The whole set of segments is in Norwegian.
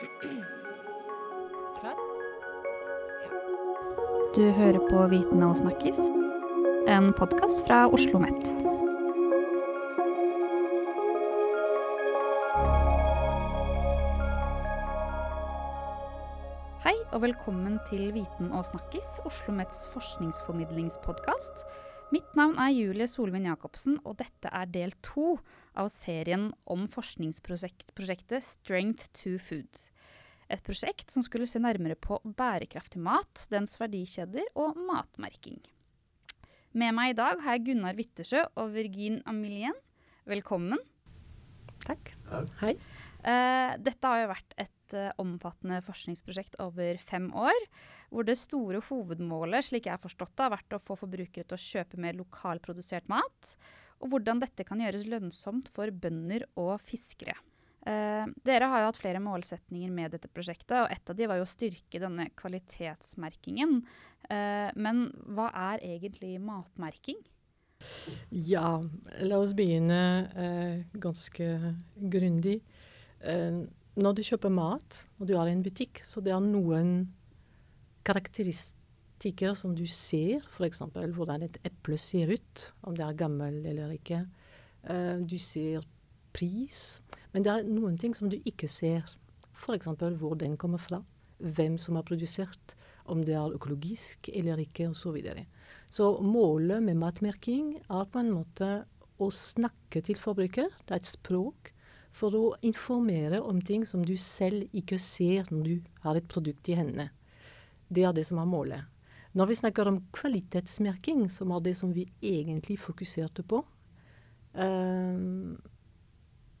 Klar? Du hører på Viten og snakkis, en podkast fra Oslo OsloMet. Hei og velkommen til Viten og snakkis, Oslo OsloMets forskningsformidlingspodkast. Mitt navn er Julie Solvin Jacobsen, og dette er del to av serien om forskningsprosjektet Strength to Food. Et prosjekt som skulle se nærmere på bærekraftig mat, dens verdikjeder og matmerking. Med meg i dag har jeg Gunnar Wittersjø og Virgin Amilien. Velkommen. Takk. Hei. Eh, dette har jo vært et eh, omfattende forskningsprosjekt over fem år, hvor det store hovedmålet, slik jeg har forstått det, har vært å få forbrukere til å kjøpe mer lokalprodusert mat, og hvordan dette kan gjøres lønnsomt for bønder og fiskere. Eh, dere har jo hatt flere målsetninger med dette prosjektet, og et av de var jo å styrke denne kvalitetsmerkingen. Eh, men hva er egentlig matmerking? Ja, la oss begynne eh, ganske grundig. Eh, når du kjøper mat, og du har en butikk, så det er noen karakteristikker som du ser, f.eks. hvordan et eple ser ut, om det er gammel eller ikke. Eh, du ser pris. Men det er noen ting som du ikke ser. F.eks. hvor den kommer fra, hvem som har produsert, om det er økologisk eller ikke, osv. Så, videre. så målet med matmerking er på en måte å snakke til forbruker. Det er et språk for å informere om ting som du selv ikke ser når du har et produkt i hendene. Det er det som er målet. Når vi snakker om kvalitetsmerking, som er det som vi egentlig fokuserte på, um,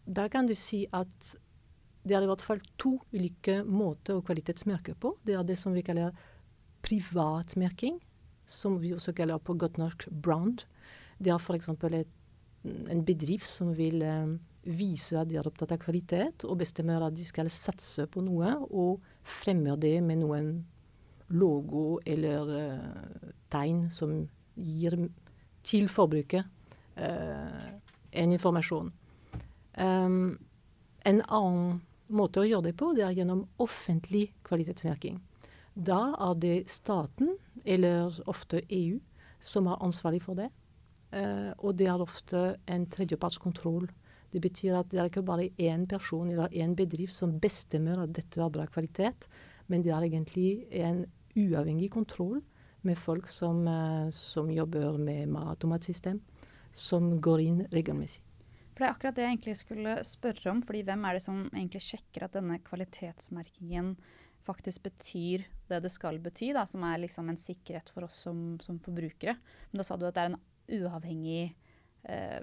da kan du si at det er i hvert fall to ulike måter å kvalitetsmerke på. Det er det som vi kaller privatmerking, som vi også kaller på godt norsk brand. Det er f.eks. en bedrift som vil um, vise at de er opptatt av kvalitet, og bestemmer at de skal satse på noe, og fremmer det med noen logo eller uh, tegn som gir til forbruket uh, en informasjon. Um, en annen måte å gjøre det på, det er gjennom offentlig kvalitetsmerking. Da er det staten, eller ofte EU, som er ansvarlig for det. Uh, og det er ofte en tredjepartskontroll. Det betyr at det er ikke bare én person eller én bedrift som bestemmer at dette har bra kvalitet, men det er egentlig en uavhengig kontroll med folk som, uh, som jobber med mat- og matsystem, som går inn regelmessig. For Det er akkurat det jeg egentlig skulle spørre om. fordi Hvem er det som egentlig sjekker at denne kvalitetsmerkingen faktisk betyr det det skal bety, da, som er liksom en sikkerhet for oss som, som forbrukere? Men da sa du at det er en uavhengig eh,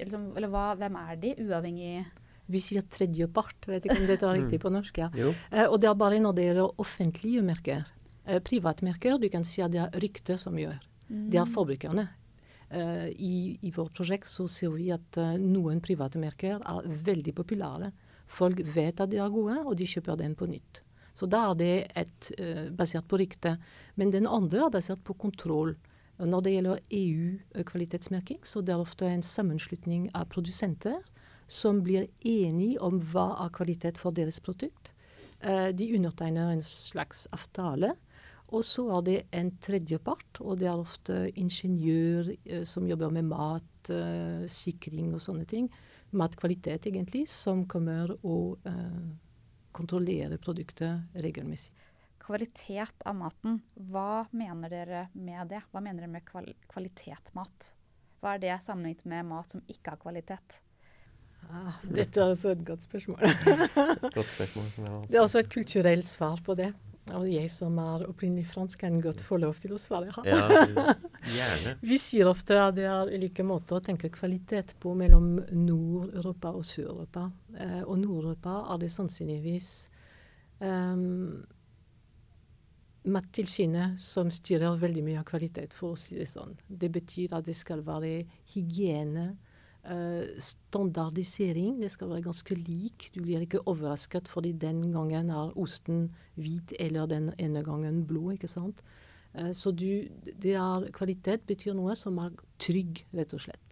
liksom, Eller hva, hvem er de? Uavhengig vi sier tredjepart, vet ikke om dette er riktig på norsk. ja. Eh, og det er bare når det gjelder offentlige merker. Eh, privatmerker, du kan si at det er ryktet som gjør. Mm. Det er forbrukerne. Uh, i, i, vårt prosjekt så ser vi at uh, noen private merker er veldig populære. Folk vet at de er gode, og de kjøper den på nytt. Så da er det et, uh, basert på rykte. Men den andre er basert på kontroll. Når det gjelder EU-kvalitetsmerking, så det er ofte en sammenslutning av produsenter som blir enige om hva er kvalitet for deres produkt. de undertegner en slags avtale og så er det en tredjepart, og det er ofte ingeniør eh, som jobber med mat, eh, sikring og sånne ting. Matkvalitet, egentlig, som kommer og eh, kontrollerer produktet regelmessig. Kvalitet av maten, hva mener dere med det? Hva mener dere med kval kvalitetmat? Hva er det sammenlignet med mat som ikke har kvalitet? Ah, dette er altså et godt spørsmål. godt spørsmål det er også et kulturelt svar på det. Og jeg som er opprinnelig fransk, kan godt få lov til å svare. Ja, gjerne. Vi sier ofte at det er ulike måter å tenke kvalitet på mellom Nord-Europa og Sør-Europa. Eh, og Nord-Europa er det sannsynligvis um, Mattilsynet som styrer veldig mye av kvalitet, for å si det sånn. Det betyr at det skal være hygiene, standardisering. Det skal være ganske lik. Du blir ikke overrasket fordi den gangen er osten hvit eller den ene gangen blå. ikke sant? Uh, så du, det er, kvalitet betyr noe som er trygg, rett og slett.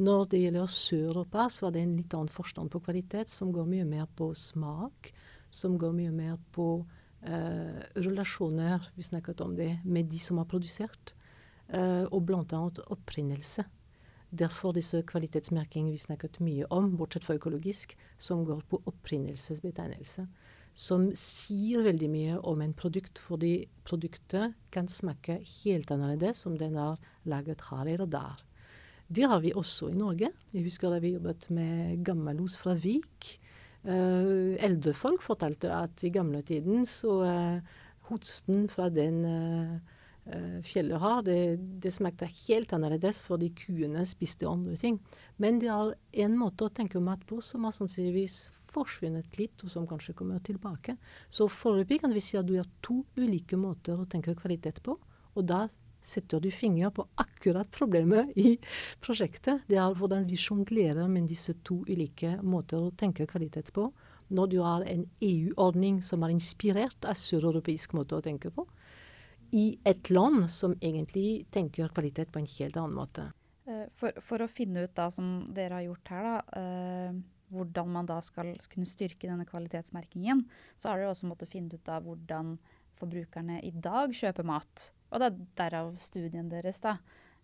Når det gjelder Sør-Europa, så er det en litt annen forstand på kvalitet, som går mye mer på smak, som går mye mer på eh, relasjoner, vi snakket om det, med de som har produsert, eh, og bl.a. opprinnelse. Derfor disse kvalitetsmerkingene vi snakket mye om, bortsett fra økologisk, som går på opprinnelsesbetegnelse. Som sier veldig mye om en produkt, fordi produktet kan smake helt annerledes om den er laget her eller der. Det har vi også i Norge. Jeg husker da vi jobbet med gammelost fra Vik. Uh, eldre folk fortalte at i gamletiden så uh, hosten fra den uh, fjellet har, det, det, smakte helt annerledes fordi kuene spiste andre ting. Men det er en måte å tenke mat på som har sannsynligvis forsvunnet litt, og som kanskje kommer tilbake. Så foreløpig kan vi si at du har to ulike måter å tenke kvalitet på. Og da setter du finger på akkurat problemet i prosjektet. Det er hvordan vi sjonglerer med disse to ulike måter å tenke kvalitet på. Når du har en EU-ordning som er inspirert av søreuropeisk måte å tenke på, i et land som egentlig tenker kvalitet på en helt annen måte. Eh, for, for å finne ut, da, som dere har gjort her, da, uh, hvordan man da skal kunne styrke denne kvalitetsmerkingen, så har dere også måttet finne ut av hvordan forbrukerne i dag kjøper mat. Og det er derav studien deres. da.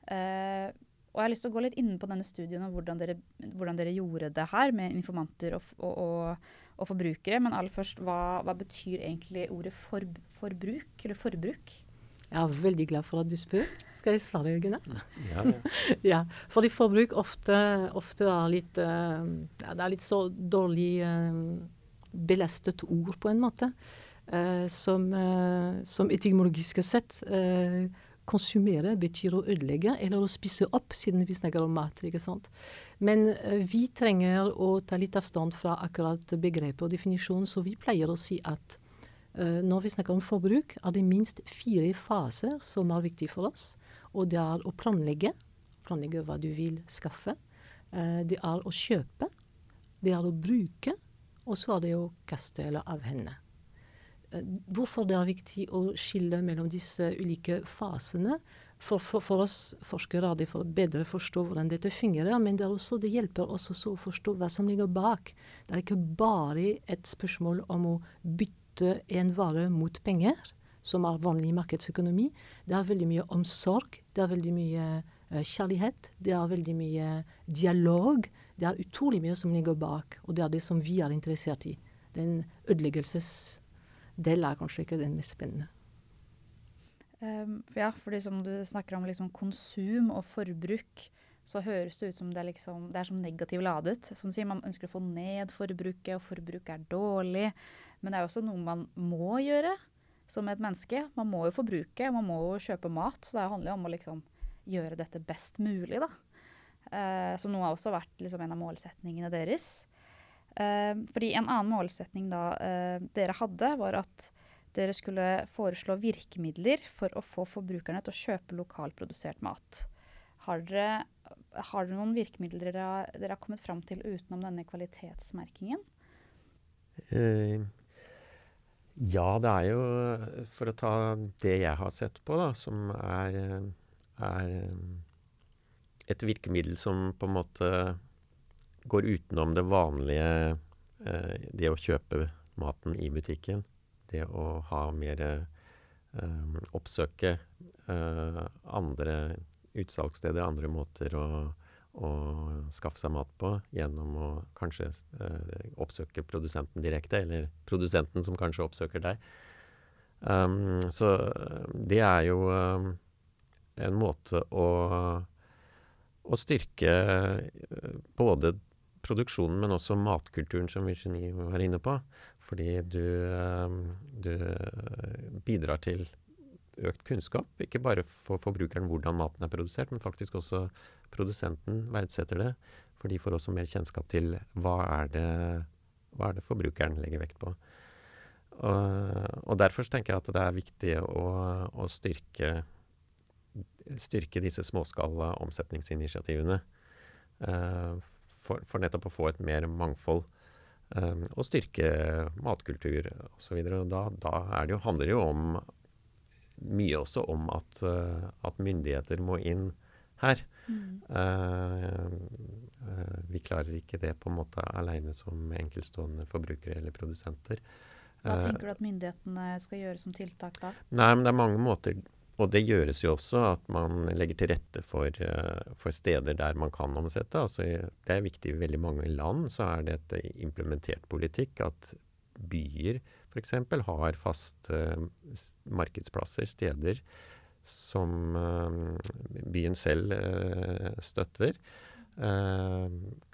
Uh, og jeg har lyst til å gå litt inn på denne studien og hvordan dere, hvordan dere gjorde det her med informanter og, og, og, og forbrukere. Men aller først, hva, hva betyr egentlig ordet for, forbruk, eller forbruk? Jeg er veldig glad for at du spør. Skal jeg svare, Gunnar? Ja, ja. ja, fordi forbruk ofte, ofte er litt uh, Det er litt så dårlig uh, belastet ord, på en måte. Uh, som, som etymologisk sett konsumere betyr å ødelegge eller å spise opp, siden vi snakker om mat. ikke sant? Men vi trenger å ta litt avstand fra akkurat begrepet og definisjonen, så vi pleier å si at Uh, når vi snakker om forbruk, er det minst fire faser som er viktige for oss. Og det er å planlegge. Planlegge hva du vil skaffe. Uh, det er å kjøpe. Det er å bruke. Og så er det å kaste eller avhende. Uh, hvorfor det er viktig å skille mellom disse ulike fasene? For, for, for oss forskere er det for bedre forstå hvordan dette fungerer, men det, også, det hjelper oss også å forstå hva som ligger bak. Det er ikke bare et spørsmål om å bytte bytte en vare mot penger, som er vanlig markedsøkonomi. Det er veldig mye omsorg, det er veldig mye uh, kjærlighet, det er veldig mye dialog. Det er utrolig mye som ligger bak, og det er det som vi er interessert i. Den ødeleggelsesdelen er kanskje ikke den mest spennende. Um, ja, fordi som du snakker om liksom konsum og forbruk, så høres det ut som det er, liksom, det er som negativt ladet. Som sier man ønsker å få ned forbruket, og forbruket er dårlig. Men det er også noe man må gjøre som et menneske. Man må jo forbruke, man må jo kjøpe mat. Så det handler jo om å liksom gjøre dette best mulig, da. Uh, som nå har også vært liksom en av målsetningene deres. Uh, fordi en annen målsetning da uh, dere hadde, var at dere skulle foreslå virkemidler for å få forbrukerne til å kjøpe lokalprodusert mat. Har dere, har dere noen virkemidler dere dere har kommet fram til utenom denne kvalitetsmerkingen? Uh, ja, det er jo For å ta det jeg har sett på, da, som er, er et virkemiddel som på en måte går utenom det vanlige uh, Det å kjøpe maten i butikken. Det å ha mer uh, Oppsøke eh, andre utsalgssteder, andre måter å å skaffe seg mat på gjennom å kanskje eh, oppsøke produsenten direkte, eller produsenten som kanskje oppsøker deg. Um, så det er jo um, en måte å, å styrke eh, både produksjonen, men også matkulturen, som Virginie var inne på. Fordi du, du bidrar til økt kunnskap. Ikke bare for forbrukeren hvordan maten er produsert, men faktisk også produsenten verdsetter det. For de får også mer kjennskap til hva er det, hva er det forbrukeren legger vekt på. Og, og derfor tenker jeg at det er viktig å, å styrke, styrke, disse småskala omsetningsinitiativene. Uh, for, for, nettopp å få et mer mangfold. Um, og styrke matkultur osv. Da, da det jo, handler det jo om mye også om at, uh, at myndigheter må inn her. Mm. Uh, uh, vi klarer ikke det på en måte aleine som enkeltstående forbrukere eller produsenter. Hva tenker du at myndighetene skal gjøre som tiltak da? Nei, men det er mange måter og det gjøres jo også at man legger til rette for, for steder der man kan omsette. Altså, det er viktig i veldig mange land så er det et implementert politikk at byer f.eks. har faste uh, markedsplasser, steder som uh, byen selv støtter.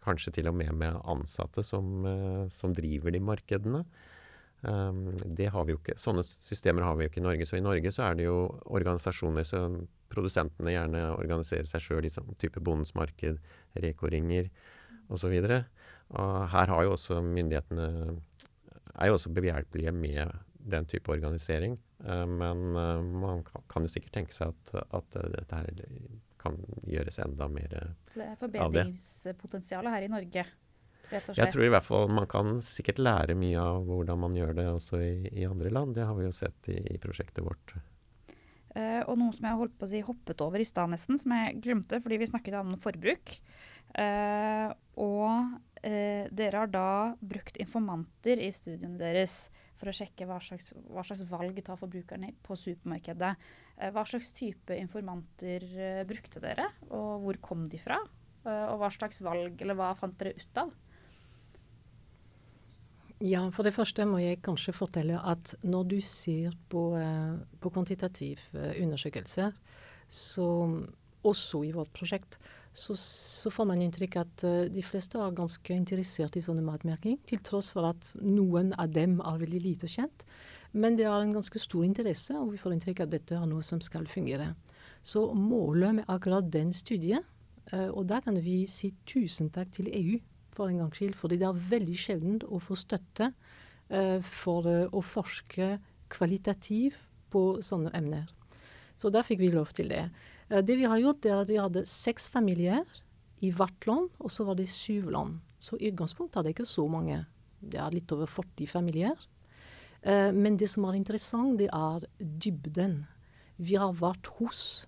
kanskje til og med med ansatte som, som driver de markedene. Ikke, Sånne systemer har vi jo ikke i Norge. Så i Norge så er det jo organisasjoner som produsentene gjerne organiserer seg sjøl i sånn type Bondens Marked, Reko-ringer osv. Her har jo også myndighetene er jo også behjelpelige med den type organisering. Uh, men uh, man kan, jo sikkert tenke seg at, at uh, dette her kan gjøres enda mer av det. Så det er forbedringspotensialet her i Norge? rett og slett? Jeg tror i hvert fall man kan sikkert lære mye av hvordan man gjør det også i, i andre land. Det har vi jo sett i, i prosjektet vårt. Uh, og noe som jeg holdt på å si hoppet over i stad nesten, som jeg glemte fordi vi snakket om forbruk. Uh, og uh, dere har da brukt informanter i studiene deres for å sjekke hva slags, hva slags valg tar forbrukerne på supermarkedet. hva slags type informanter brukte dere, og hvor kom de fra? og hva slags valg, eller hva fant dere ut av? Ja, for det første må jeg kanskje fortelle at når du ser på, uh, på kvantitativ uh, undersøkelser, så også i vårt prosjekt, så, så får man inntrykk at uh, de fleste er ganske interessert i sånne matmerking, til tross for at noen av dem er veldig lite kjent. Men det er en ganske stor interesse, og vi får inntrykk at dette er noe som skal fungere. Så målet med akkurat den studien, og da kan vi si tusen takk til EU for en gangs skyld. Fordi det er veldig sjelden å få støtte uh, for å forske kvalitativ på sånne emner. Så da fikk vi lov til det. Uh, det vi har gjort, er at vi hadde seks familier i hvert land, og så var det syv land. Så i utgangspunktet hadde jeg ikke så mange. Det er litt over 40 familier. men det som er interessant, det er dybden. Vi har vært hos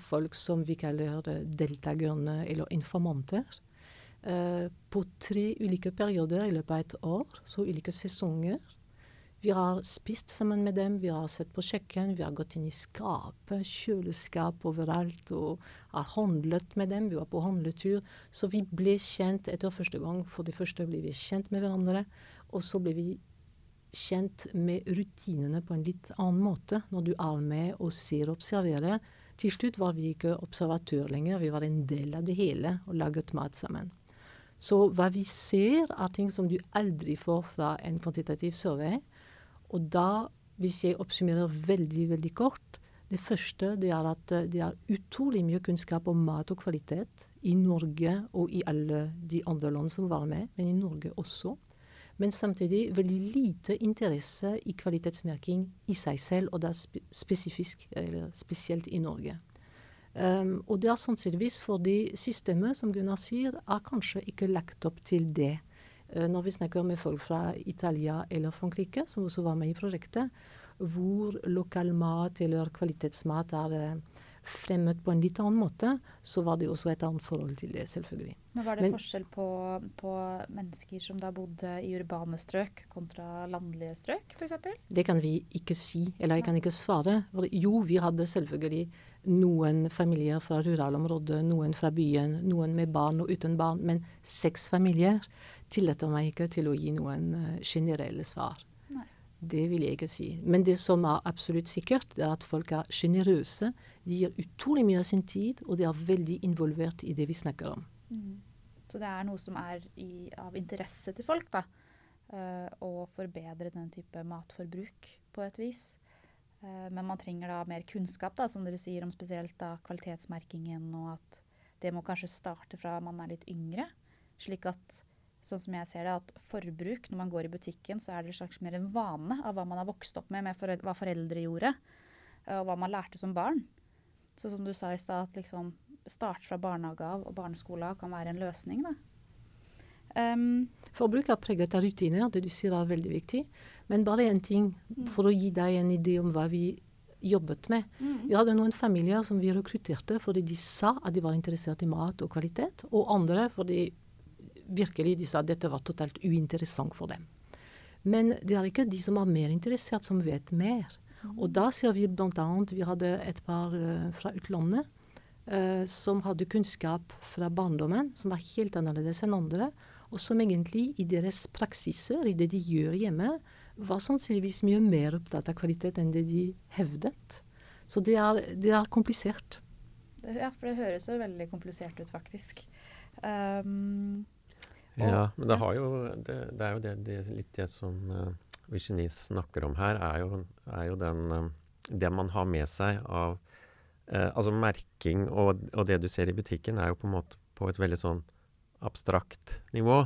folk som vi kaller deltakerne eller informanter. Eh, på tre ulike perioder i løpet av et år, så ulike sesonger. Vi har spist sammen med dem, vi har sett på kjøkken, vi har gått inn i skapet, kjøleskap overalt, og har handlet med dem. Vi var på handletur. Så vi ble kjent etter første gang. For det første ble vi kjent med hverandre, og så ble vi kjent med rutinene på en litt annen måte når du er med og ser og observerer. Til slutt var vi ikke observatør lenger, vi var en del av det hele og laget mat sammen. Så hva vi ser, er ting som du aldri får fra en kvantitativ survey. Og da, hvis jeg oppsummerer veldig, veldig kort Det første det er at eh, det er utrolig mye kunnskap om mat og kvalitet i Norge og i alle de andre land som var med, men i Norge også. Men samtidig veldig lite interesse i kvalitetsmerking i seg selv, og det er spesifisk, eller spesielt i Norge. Um, og det er sannsynligvis fordi systemet, som Gunnar sier, er kanskje ikke lagt opp til det. Uh, når vi snakker med folk fra Italia eller Frankrike, som også var med i prosjektet, hvor lokal mat eller kvalitetsmat er uh, fremmet på en litt annen måte, så var det også et annet forhold til det, selvfølgelig. Men Var det Men, forskjell på, på, mennesker som da bodde i urbane strøk kontra landlige strøk, f.eks.? Det kan vi ikke si, eller jeg kan ikke svare. Jo, vi hadde selvfølgelig noen familier fra ruralområdet, noen fra byen, noen med barn og uten barn. Men seks familier tillater meg ikke til å gi noen uh, generelle svar. Nei. Det vil jeg ikke si. Men det som er absolutt sikkert, det er at folk er sjenerøse. De gir utrolig mye av sin tid, og de er veldig involvert i det vi snakker om. Mm. Så det er noe som er i, av interesse til folk, da. Uh, å forbedre den type matforbruk på et vis. Uh, men man trenger da mer kunnskap, da, som dere sier, om spesielt da kvalitetsmerkingen, og at det må kanskje starte fra man er litt yngre. Slik at, sånn som jeg ser det, at forbruk når man går i butikken, så er det slags mer en vane av hva man har vokst opp med, med foreldre, hva foreldre gjorde, og hva man lærte som barn. Så som du sa i stad, at liksom start fra barnehage av og barneskole av kan være en løsning, da. Um, Forbruk er preget av rutiner, det du sier er veldig viktig. Men bare én ting mm. for å gi deg en idé om hva vi jobbet med. Mm. Vi hadde noen familier som vi rekrutterte fordi de sa at de var interessert i mat og kvalitet, og andre fordi virkelig de sa at dette var totalt uinteressant for dem. Men det er ikke de som er mer interessert, som vet mer. Og da ser vi bl.a. Vi hadde et par uh, fra utlandet uh, som hadde kunnskap fra barndommen som var helt annerledes enn andre, og som egentlig i deres praksiser, i det de gjør hjemme, var sannsynligvis mye mer opptatt av kvalitet enn det de hevdet. Så det er, det er komplisert. Ja, for det høres jo veldig komplisert ut, faktisk. Um, ja, men det, jo, det, det, er jo det, det, litt det som uh, Virginie snakker om her, er jo, er jo den uh, Det man har med seg av uh, Altså merking og, og, det du ser i butikken, er jo på en måte på et veldig sånn abstrakt nivå.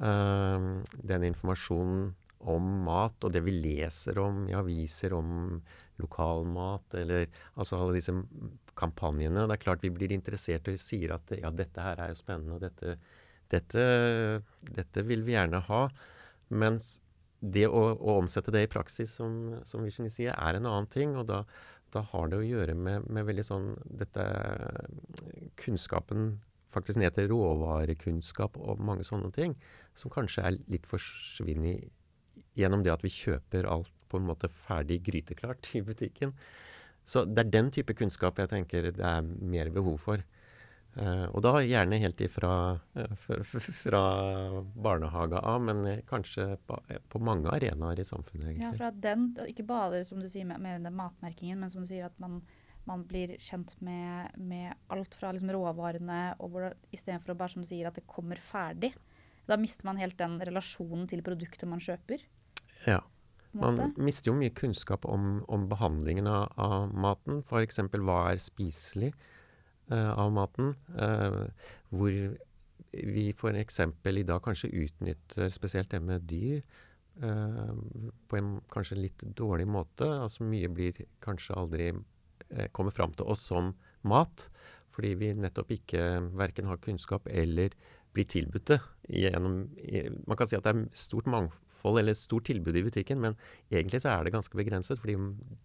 Uh, den informasjonen om mat, og det vi leser om i aviser om lokalmat, eller altså alle disse kampanjene. Det er klart vi blir interessert og sier at ja, dette her er jo spennende, og dette, dette, dette vil vi gjerne ha. Mens det å, å, omsette det i praksis, som, som Virginie sier, er en annen ting. Og da, da har det å gjøre med, med, veldig sånn dette kunnskapen faktisk ned til råvarekunnskap og mange sånne ting, som kanskje er litt forsvinnet gjennom det at vi kjøper alt på en måte ferdig gryteklart i butikken. Så det er den type kunnskap jeg tenker det er mer behov for. Uh, og da gjerne helt ifra uh, fra barnehage av, men kanskje på, på, mange arenaer i samfunnet. egentlig. Ja, fra den, Ikke bare som du sier med, med matmerkingen, men som du sier at man, man blir kjent med, med alt fra liksom, råvarene, og hvor istedenfor å bare som du sier at det kommer ferdig. Da mister man helt den relasjonen til produktet man kjøper. Ja. Man mister jo mye kunnskap om, om behandlingen av, av maten. F.eks. hva er spiselig av maten. Uh, hvor vi f.eks. i dag kanskje utnytter spesielt det med dyr uh, på en kanskje litt dårlig måte. Altså mye blir kanskje aldri kommer fram til oss som mat. Fordi vi nettopp ikke verken har kunnskap eller blir tilbudt det. Gjennom, man kan si at det er stort mangfold eller stort tilbud i butikken, men egentlig så er det ganske begrenset. Fordi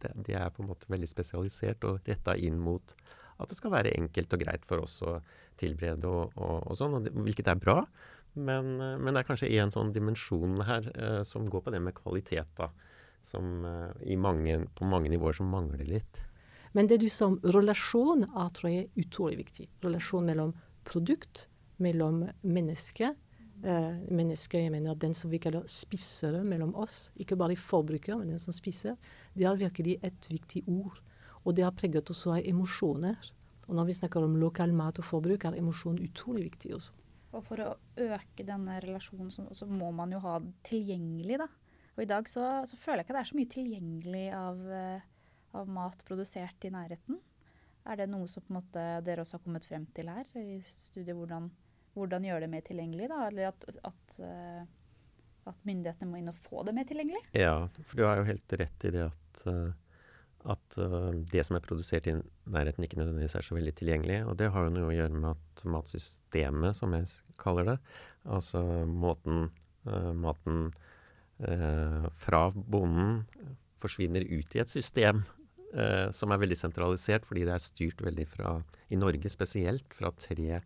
det, det er på en måte veldig spesialisert og retta inn mot at det skal være enkelt og greit for oss å tilberede og, og, og sånn, hvilket er bra. Men, men, det er kanskje en sånn dimensjon her eh, som går på det med kvalitet, da. Som eh, mange, på mange nivåer som mangler litt. Men det du sa om relasjon, er tror jeg er utrolig viktig. Relasjon mellom produkt, mellom menneske eh, mennesker, jeg mener den som vi kaller spissere mellom oss, ikke bare forbrukere, men den som spiser, det er virkelig et viktig ord. Og det har preget også av emosjoner. Og når vi snakker om lokal mat og forbruk, er emosjon utrolig viktig også. Og for å øke denne relasjonen, så, så må man jo ha det tilgjengelig, da. Og i dag så, så, føler jeg ikke det er så mye tilgjengelig av, uh, av, mat produsert i nærheten. Er det noe som på en måte dere også har kommet frem til her i studiet, hvordan hvordan gjøre det mer tilgjengelig? Da? Eller at, at, eh, at, myndighetene må inn og få det mer tilgjengelig? Ja, for du har jo helt rett i det at, eh, at uh, det som er produsert i nærheten, ikke nødvendigvis er så veldig tilgjengelig. Og det har jo noe å gjøre med at matsystemet, som jeg kaller det, altså måten uh, maten uh, fra bonden forsvinner ut i et system som er veldig sentralisert, fordi det er styrt veldig fra, i Norge spesielt, fra tre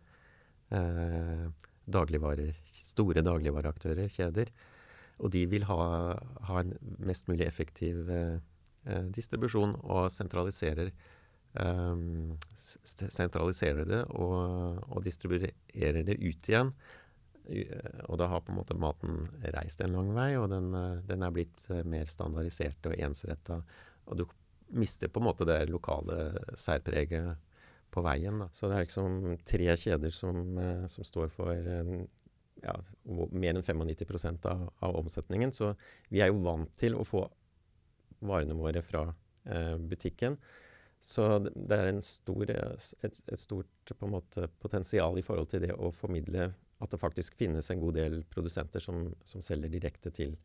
dagligvarer, store dagligvareaktører, kjeder. Og de vil ha, ha en mest mulig effektiv eh distribusjon og sentraliserer, eh, sentraliserer det og, og, distribuerer det ut igjen. Og da har på en måte maten reist en lang vei, og den, eh, den er blitt eh, mer standardisert og ensretta. Og du mister på en måte det lokale særpreget på veien. Da. Så det er liksom tre kjeder som, eh, som står for ja, mer enn 95 av, av omsetningen. Så vi er jo vant til å få varene våre fra eh, butikken. Så det er stor, et, et, stort måte, potensial i forhold til det å formidle at det faktisk finnes en god del produsenter som, som selger direkte til,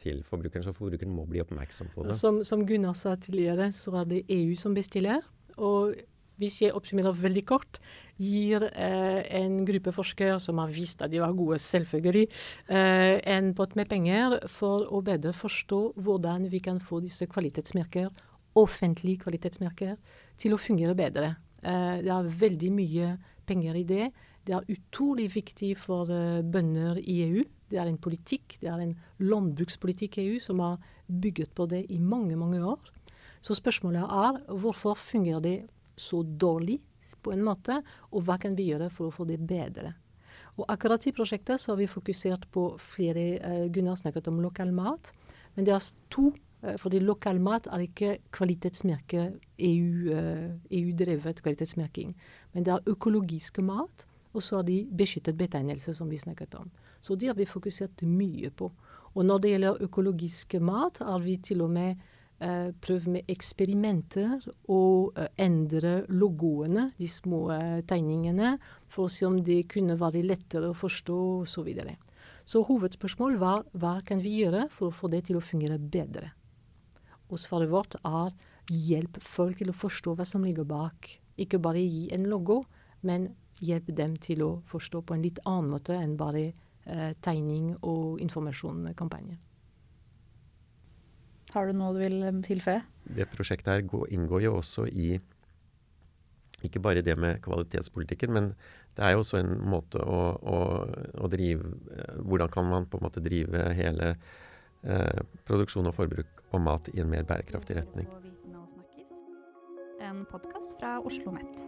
til forbrukeren. Så forbrukeren må bli oppmerksom på det. Som, som Gunnar sa tidligere, så er det EU som bestiller. Og hvis jeg oppsummerer veldig kort, gir eh, en gruppe forskere som har vist at de var gode, selvfølgelig, eh, en pott med penger for å bedre forstå hvordan vi kan få disse kvalitetsmerker, offentlige kvalitetsmerker, til å fungere bedre. Eh, det er veldig mye penger i det. Det er utrolig viktig for uh, bønder i EU. Det er en politikk, det er en landbrukspolitikk i EU som har bygget på det i mange, mange år. Så spørsmålet er hvorfor fungerer det så dårlig på en måte, og hva kan vi gjøre for å få det bedre? Og akkurat i prosjektet så har vi fokusert på flere uh, Gunnar snakket om lokal mat, men det er to uh, fordi lokal mat er ikke kvalitetsmerke EU-drevet EU-drevet kvalitetsmerking, men det er økologisk mat. Og så er de beskyttet betegnelse, som vi snakket om. Så de har vi fokusert mye på. Og når det gjelder økologisk mat, har vi til og med eh, prøvd med eksperimenter å eh, endre logoene, de små eh, tegningene, for å se om det kunne være lettere å forstå osv. Så, så hovedspørsmålet var hva kan vi gjøre for å få det til å fungere bedre. Og svaret vårt er hjelp folk til å forstå hva som ligger bak. Ikke bare gi en logo, men hjelp dem til å forstå på en litt annen måte enn bare eh, tegning og informasjonskampanje. Har du noe du vil eh, tilføye? Det prosjektet her inngår jo også i ikke bare det med kvalitetspolitikken, men det er jo også en måte å, å, å drive eh, Hvordan kan man på en måte drive hele eh, produksjon og forbruk og mat i en mer bærekraftig retning. En podkast fra Oslo Mett.